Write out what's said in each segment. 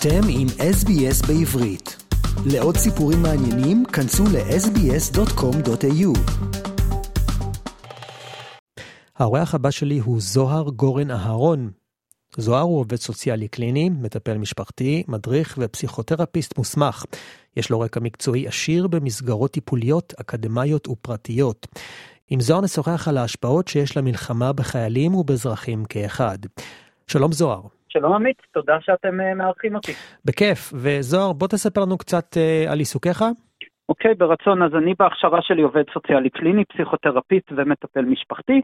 אתם עם SBS בעברית. לעוד סיפורים מעניינים, כנסו ל-sbs.com.au. האורח הבא שלי הוא זוהר גורן אהרון. זוהר הוא עובד סוציאלי קליני, מטפל משפחתי, מדריך ופסיכותרפיסט מוסמך. יש לו רקע מקצועי עשיר במסגרות טיפוליות, אקדמיות ופרטיות. עם זוהר נשוחח על ההשפעות שיש למלחמה בחיילים ובאזרחים כאחד. שלום זוהר. שלום עמית, תודה שאתם uh, מארחים אותי. בכיף, וזוהר, בוא תספר לנו קצת uh, על עיסוקיך. אוקיי, okay, ברצון. אז אני בהכשרה שלי עובד סוציאלי קליני, פסיכותרפיסט ומטפל משפחתי,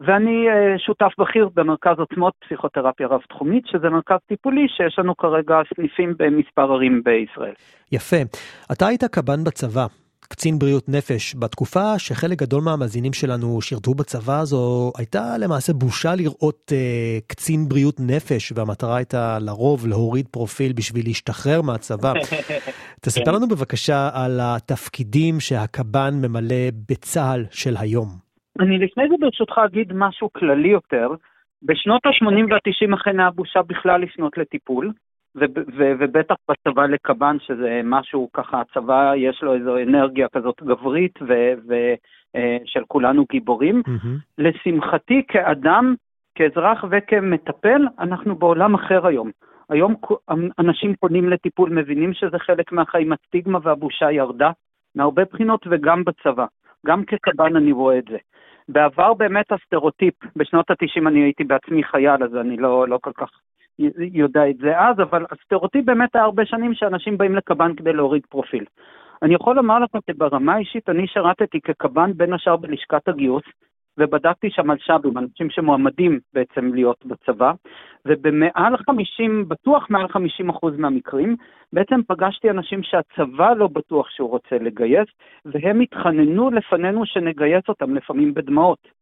ואני uh, שותף בכיר במרכז עוצמות פסיכותרפיה רב-תחומית, שזה מרכז טיפולי שיש לנו כרגע סניפים במספר ערים בישראל. יפה. אתה היית קב"ן בצבא. קצין בריאות נפש בתקופה שחלק גדול מהמאזינים שלנו שירתו בצבא הזו הייתה למעשה בושה לראות uh, קצין בריאות נפש והמטרה הייתה לרוב להוריד פרופיל בשביל להשתחרר מהצבא. תספר לנו בבקשה על התפקידים שהקב"ן ממלא בצה"ל של היום. אני לפני זה ברשותך אגיד משהו כללי יותר. בשנות ה-80 וה-90 אכן היה בושה בכלל לפנות לטיפול. ובטח בצבא לקב"ן, שזה משהו ככה, הצבא יש לו איזו אנרגיה כזאת גברית ושל אה, כולנו גיבורים. Mm-hmm. לשמחתי, כאדם, כאזרח וכמטפל, אנחנו בעולם אחר היום. היום אנשים פונים לטיפול, מבינים שזה חלק מהחיים, הסטיגמה והבושה ירדה מהרבה בחינות וגם בצבא. גם כקב"ן אני רואה את זה. בעבר באמת הסטריאוטיפ, בשנות ה-90 אני הייתי בעצמי חייל, אז אני לא, לא כל כך יודע את זה אז, אבל הסטריאוטיפ באמת היה הרבה שנים שאנשים באים לקב"ן כדי להוריד פרופיל. אני יכול לומר לך שברמה האישית, אני שירתתי כקב"ן בין השאר בלשכת הגיוס, ובדקתי שם מלש"בים, אנשים שמועמדים בעצם להיות בצבא, ובמעל 50, בטוח מעל 50 אחוז מהמקרים, בעצם פגשתי אנשים שהצבא לא בטוח שהוא רוצה לגייס, והם התחננו לפנינו שנגייס אותם, לפעמים בדמעות.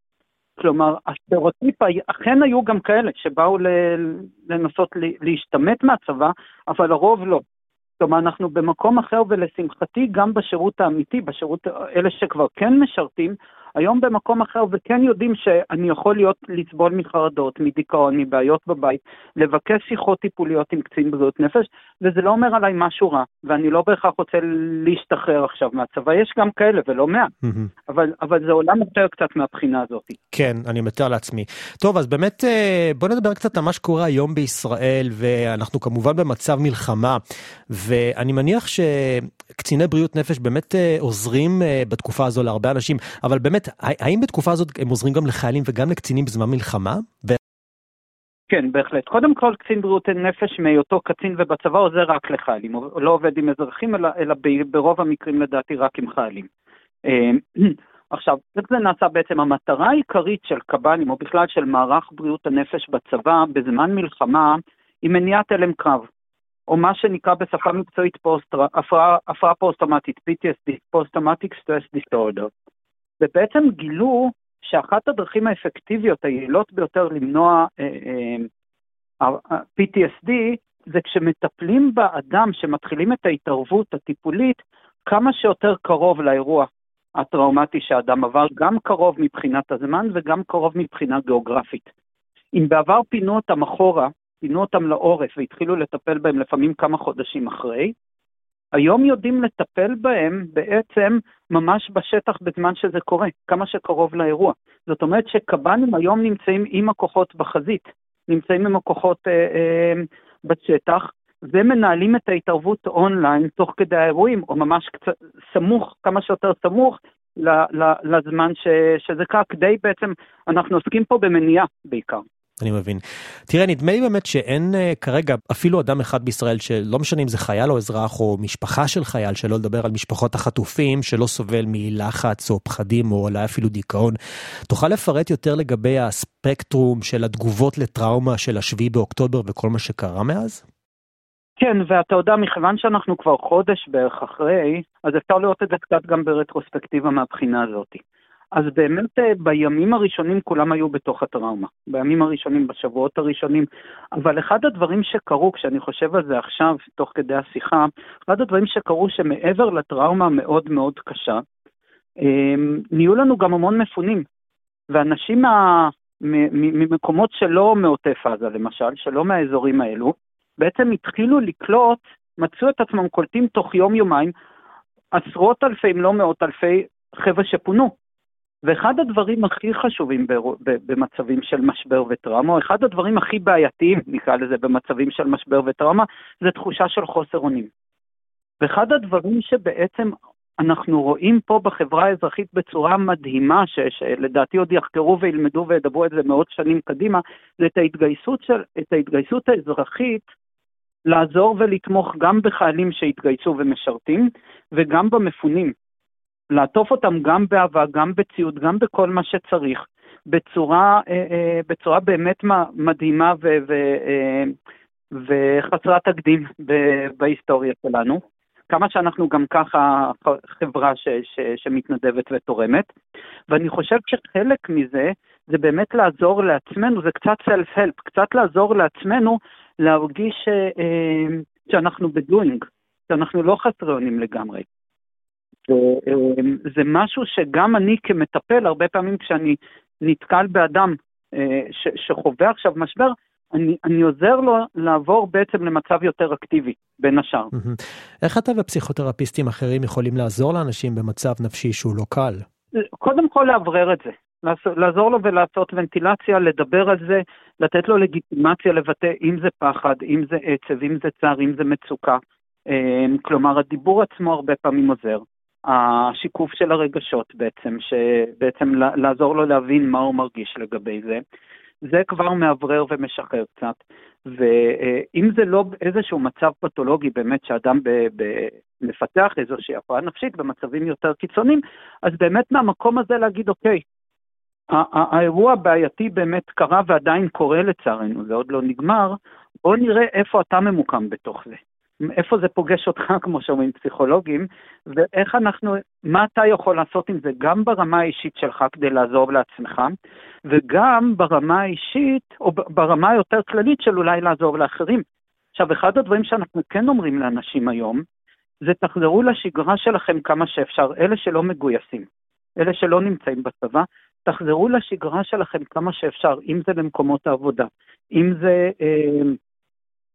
כלומר, הסטריאוטיפ, אכן היו גם כאלה שבאו לנסות להשתמט מהצבא, אבל הרוב לא. כלומר, אנחנו במקום אחר, ולשמחתי, גם בשירות האמיתי, בשירות, אלה שכבר כן משרתים, היום במקום אחר וכן יודעים שאני יכול להיות, לסבול מחרדות, מדיכאון, מבעיות בבית, לבקש שיחות טיפוליות עם קצין בריאות נפש, וזה לא אומר עליי משהו רע, ואני לא בהכרח רוצה להשתחרר עכשיו מהצבא, יש גם כאלה ולא מעט. אבל, אבל זה עולם יותר קצת מהבחינה הזאת. כן, אני מתאר לעצמי. טוב, אז באמת אה, בוא נדבר קצת על מה שקורה היום בישראל, ואנחנו כמובן במצב מלחמה, ואני מניח שקציני בריאות נפש באמת אה, עוזרים אה, בתקופה הזו להרבה אנשים, אבל באמת, באמת, האם בתקופה הזאת הם עוזרים גם לחיילים וגם לקצינים בזמן מלחמה? כן, בהחלט. קודם כל, קצין בריאות נפש מהיותו קצין ובצבא עוזר רק לחיילים, הוא לא עובד עם אזרחים, אלא, אלא ברוב המקרים לדעתי רק עם חיילים. אמ, עכשיו, איך זה נעשה בעצם? המטרה העיקרית של קב"נים, או בכלל של מערך בריאות הנפש בצבא, בזמן מלחמה, היא מניעת הלם קרב, או מה שנקרא בשפה מקצועית הפרעה, פוסט-טראומטית, PTSD, Post-Traumatic Stress Disorder. ובעצם גילו שאחת הדרכים האפקטיביות, היעילות ביותר למנוע אה, אה, PTSD, זה כשמטפלים באדם, שמתחילים את ההתערבות הטיפולית, כמה שיותר קרוב לאירוע הטראומטי שהאדם עבר, גם קרוב מבחינת הזמן וגם קרוב מבחינה גיאוגרפית. אם בעבר פינו אותם אחורה, פינו אותם לעורף והתחילו לטפל בהם לפעמים כמה חודשים אחרי, היום יודעים לטפל בהם בעצם ממש בשטח בזמן שזה קורה, כמה שקרוב לאירוע. זאת אומרת שקב"נים היום נמצאים עם הכוחות בחזית, נמצאים עם הכוחות אה, אה, בשטח, ומנהלים את ההתערבות אונליין תוך כדי האירועים, או ממש קצת סמוך, כמה שיותר סמוך לזמן ש, שזה קרה, כדי בעצם, אנחנו עוסקים פה במניעה בעיקר. אני מבין. תראה, נדמה לי באמת שאין uh, כרגע אפילו אדם אחד בישראל שלא משנה אם זה חייל או אזרח או משפחה של חייל, שלא לדבר על משפחות החטופים, שלא סובל מלחץ או פחדים או אולי אפילו דיכאון. תוכל לפרט יותר לגבי הספקטרום של התגובות לטראומה של השביעי באוקטובר וכל מה שקרה מאז? כן, ואתה יודע, מכיוון שאנחנו כבר חודש בערך אחרי, אז אפשר לראות את זה קצת גם ברטרוספקטיבה מהבחינה הזאת. אז באמת אה, בימים הראשונים כולם היו בתוך הטראומה, בימים הראשונים, בשבועות הראשונים, אבל אחד הדברים שקרו, כשאני חושב על זה עכשיו, תוך כדי השיחה, אחד הדברים שקרו שמעבר לטראומה המאוד מאוד קשה, אה, נהיו לנו גם המון מפונים, ואנשים מה, ממקומות שלא מעוטף עזה למשל, שלא מהאזורים האלו, בעצם התחילו לקלוט, מצאו את עצמם קולטים תוך יום-יומיים עשרות אלפי, אם לא מאות אלפי חבר'ה שפונו. ואחד הדברים הכי חשובים במצבים של משבר וטראומה, או אחד הדברים הכי בעייתיים, נקרא לזה, במצבים של משבר וטראומה, זה תחושה של חוסר אונים. ואחד הדברים שבעצם אנחנו רואים פה בחברה האזרחית בצורה מדהימה, ש, שלדעתי עוד יחקרו וילמדו וידברו את זה מאות שנים קדימה, זה את ההתגייסות, של, את ההתגייסות האזרחית לעזור ולתמוך גם בחיילים שהתגייסו ומשרתים, וגם במפונים. לעטוף אותם גם באהבה, גם בציוד, גם בכל מה שצריך, בצורה, אה, אה, בצורה באמת מדהימה ו, ו, אה, וחסרת תקדים בהיסטוריה שלנו. כמה שאנחנו גם ככה חברה ש, ש, שמתנדבת ותורמת. ואני חושב שחלק מזה זה באמת לעזור לעצמנו, זה קצת self-help, קצת לעזור לעצמנו להרגיש אה, שאנחנו בדואינג, שאנחנו לא חסרי אונים לגמרי. זה משהו שגם אני כמטפל, הרבה פעמים כשאני נתקל באדם אה, שחווה עכשיו משבר, אני, אני עוזר לו לעבור בעצם למצב יותר אקטיבי, בין השאר. איך אתה ופסיכותרפיסטים אחרים יכולים לעזור לאנשים במצב נפשי שהוא לא קל? קודם כל לאוורר את זה. לעזור לו ולעשות ונטילציה, לדבר על זה, לתת לו לגיטימציה לבטא אם זה פחד, אם זה עצב, אם זה צער, אם זה מצוקה. אה, כלומר, הדיבור עצמו הרבה פעמים עוזר. השיקוף של הרגשות בעצם, שבעצם לעזור לו להבין מה הוא מרגיש לגבי זה. זה כבר מאוורר ומשחרר קצת. ואם זה לא איזשהו מצב פתולוגי באמת שאדם ב- ב- מפתח איזושהי הפרעה נפשית במצבים יותר קיצוניים, אז באמת מהמקום הזה להגיד, אוקיי, האירוע הבעייתי באמת קרה ועדיין קורה לצערנו, זה עוד לא נגמר, בוא נראה איפה אתה ממוקם בתוך זה. איפה זה פוגש אותך, כמו שאומרים פסיכולוגים, ואיך אנחנו, מה אתה יכול לעשות עם זה, גם ברמה האישית שלך כדי לעזור לעצמך, וגם ברמה האישית, או ברמה היותר כללית של אולי לעזור לאחרים. עכשיו, אחד הדברים שאנחנו כן אומרים לאנשים היום, זה תחזרו לשגרה שלכם כמה שאפשר, אלה שלא מגויסים, אלה שלא נמצאים בצבא, תחזרו לשגרה שלכם כמה שאפשר, אם זה למקומות העבודה, אם זה... אה,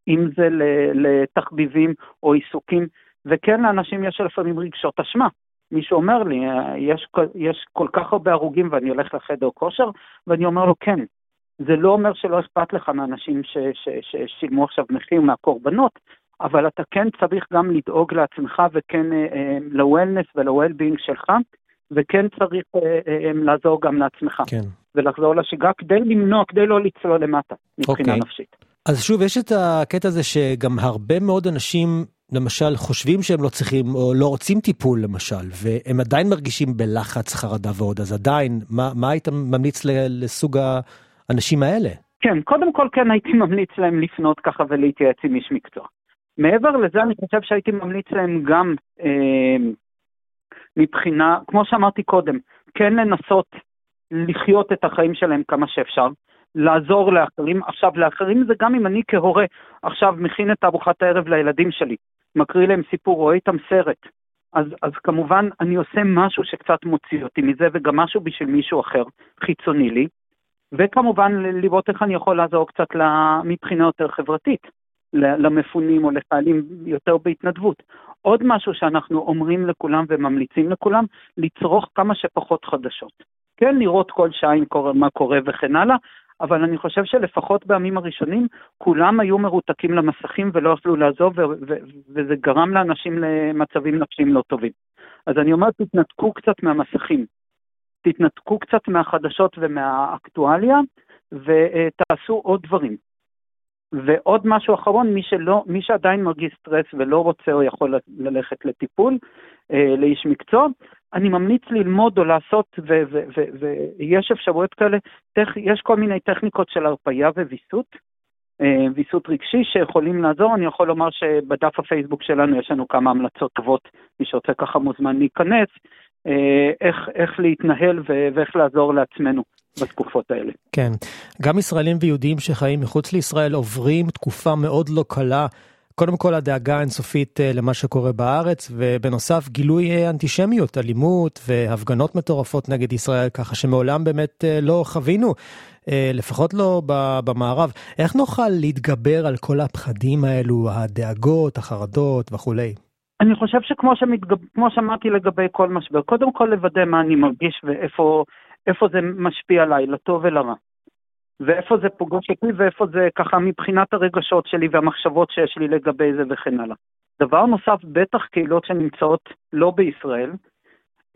אם זה לתחביבים או עיסוקים, וכן לאנשים יש לפעמים רגשות אשמה. מישהו אומר לי, יש, יש כל כך הרבה הרוגים ואני הולך לחדר כושר, ואני אומר לו, כן. זה לא אומר שלא אכפת לך מאנשים ששילמו עכשיו מחיר מהקורבנות, אבל אתה כן צריך גם לדאוג לעצמך וכן אה, אה, ל-wellness ול-well-being שלך, וכן צריך אה, אה, לעזור גם לעצמך. כן. ולחזור לשגרה כדי למנוע, כדי לא לצלול למטה מבחינה okay. אוקיי. נפשית. אז שוב, יש את הקטע הזה שגם הרבה מאוד אנשים, למשל, חושבים שהם לא צריכים או לא רוצים טיפול, למשל, והם עדיין מרגישים בלחץ, חרדה ועוד, אז עדיין, מה, מה היית ממליץ לסוג האנשים האלה? כן, קודם כל כן הייתי ממליץ להם לפנות ככה ולהתייעץ עם איש מקצוע. מעבר לזה, אני חושב שהייתי ממליץ להם גם אה, מבחינה, כמו שאמרתי קודם, כן לנסות לחיות את החיים שלהם כמה שאפשר. לעזור לאחרים. עכשיו, לאחרים זה גם אם אני כהורה עכשיו מכין את ארוחת הערב לילדים שלי, מקריא להם סיפור, רואה איתם סרט. אז, אז כמובן אני עושה משהו שקצת מוציא אותי מזה, וגם משהו בשביל מישהו אחר, חיצוני לי. וכמובן לראות איך אני יכול לעזור קצת מבחינה יותר חברתית, למפונים או לחיילים יותר בהתנדבות. עוד משהו שאנחנו אומרים לכולם וממליצים לכולם, לצרוך כמה שפחות חדשות. כן, לראות כל שעה מה קורה וכן הלאה, אבל אני חושב שלפחות בימים הראשונים כולם היו מרותקים למסכים ולא יכלו לעזוב, וזה גרם לאנשים למצבים נפשיים לא טובים. אז אני אומר, תתנתקו קצת מהמסכים, תתנתקו קצת מהחדשות ומהאקטואליה, ותעשו עוד דברים. ועוד משהו אחרון, מי, שלא, מי שעדיין מרגיש סטרס ולא רוצה או יכול ללכת לטיפול, אה, לאיש מקצוע, אני ממליץ ללמוד או לעשות, ויש אפשרויות כאלה, טכ, יש כל מיני טכניקות של הרפייה וויסות, אה, ויסות רגשי שיכולים לעזור. אני יכול לומר שבדף הפייסבוק שלנו יש לנו כמה המלצות טובות, מי שרוצה ככה מוזמן להיכנס, אה, איך, איך להתנהל ואיך לעזור לעצמנו. בתקופות האלה. כן, גם ישראלים ויהודים שחיים מחוץ לישראל עוברים תקופה מאוד לא קלה קודם כל הדאגה האינסופית אה, למה שקורה בארץ, ובנוסף גילוי אה, אנטישמיות, אלימות והפגנות מטורפות נגד ישראל, ככה שמעולם באמת אה, לא חווינו לפחות לא במערב. איך נוכל להתגבר על כל הפחדים האלו, הדאגות, החרדות וכולי? אני חושב שכמו שמתגב... שאמרתי לגבי כל משבר, קודם כל לוודא מה אני מרגיש ואיפה זה משפיע עליי, לטוב ולרע. ואיפה זה פוגש אותי ואיפה זה ככה מבחינת הרגשות שלי והמחשבות שיש לי לגבי זה וכן הלאה. דבר נוסף, בטח קהילות שנמצאות לא בישראל,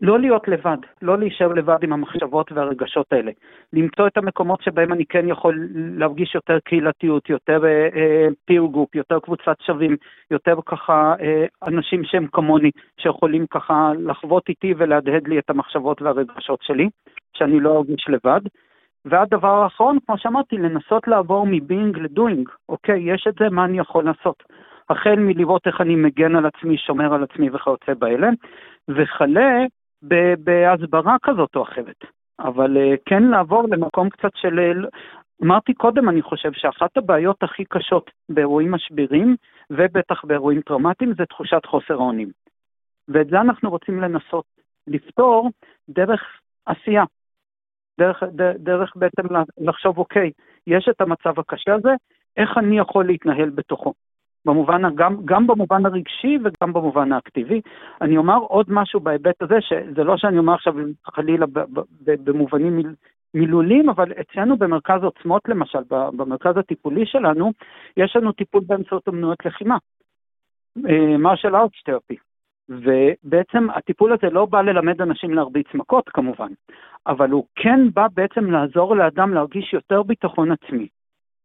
לא להיות לבד, לא להישאר לבד עם המחשבות והרגשות האלה. למצוא את המקומות שבהם אני כן יכול להרגיש יותר קהילתיות, יותר peer uh, group, יותר קבוצת שווים, יותר ככה uh, אנשים שהם כמוני, שיכולים ככה לחוות איתי ולהדהד לי את המחשבות והרגשות שלי, שאני לא ארגיש לבד. והדבר האחרון, כמו שאמרתי, לנסות לעבור מבינג לדוינג. אוקיי, יש את זה, מה אני יכול לעשות? החל מלראות איך אני מגן על עצמי, שומר על עצמי וכיוצא באלה, וכלה בהסברה כזאת או אחרת. אבל אה, כן לעבור למקום קצת של... אה, אמרתי קודם, אני חושב שאחת הבעיות הכי קשות באירועים משברים, ובטח באירועים טראומטיים, זה תחושת חוסר האונים. ואת זה אנחנו רוצים לנסות לפתור דרך עשייה. דרך, דרך, בעצם לחשוב, אוקיי, יש את המצב הקשה הזה, איך אני יכול להתנהל בתוכו? במובן, גם, גם במובן הרגשי וגם במובן האקטיבי. אני אומר עוד משהו בהיבט הזה, שזה לא שאני אומר עכשיו חלילה במובנים מיל, מילוליים, אבל אצלנו במרכז עוצמות למשל, במרכז הטיפולי שלנו, יש לנו טיפול באמצעות אמנויות לחימה, מרשל ארטס תרפי. ובעצם הטיפול הזה לא בא ללמד אנשים להרביץ מכות כמובן, אבל הוא כן בא בעצם לעזור לאדם להרגיש יותר ביטחון עצמי,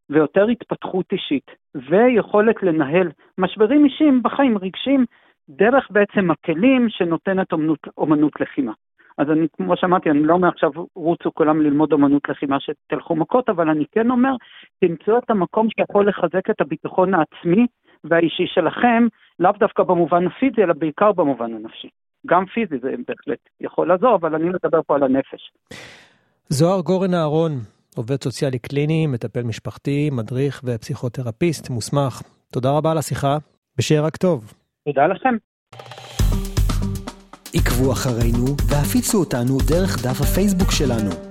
ויותר התפתחות אישית, ויכולת לנהל משברים אישיים בחיים רגשיים, דרך בעצם הכלים שנותנת אומנות, אומנות לחימה. אז אני, כמו שאמרתי, אני לא אומר עכשיו רוצו כולם ללמוד אומנות לחימה שתלכו מכות, אבל אני כן אומר, תמצאו את המקום שיכול לחזק את הביטחון העצמי והאישי שלכם, לאו דווקא במובן הפיזי, אלא בעיקר במובן הנפשי. גם פיזי זה בהחלט יכול לעזור, אבל אני מדבר פה על הנפש. זוהר גורן אהרון, עובד סוציאלי קליני, מטפל משפחתי, מדריך ופסיכותרפיסט מוסמך. תודה רבה על השיחה, ושיהיה רק טוב. תודה לכם. עקבו אחרינו והפיצו אותנו דרך דף הפייסבוק שלנו.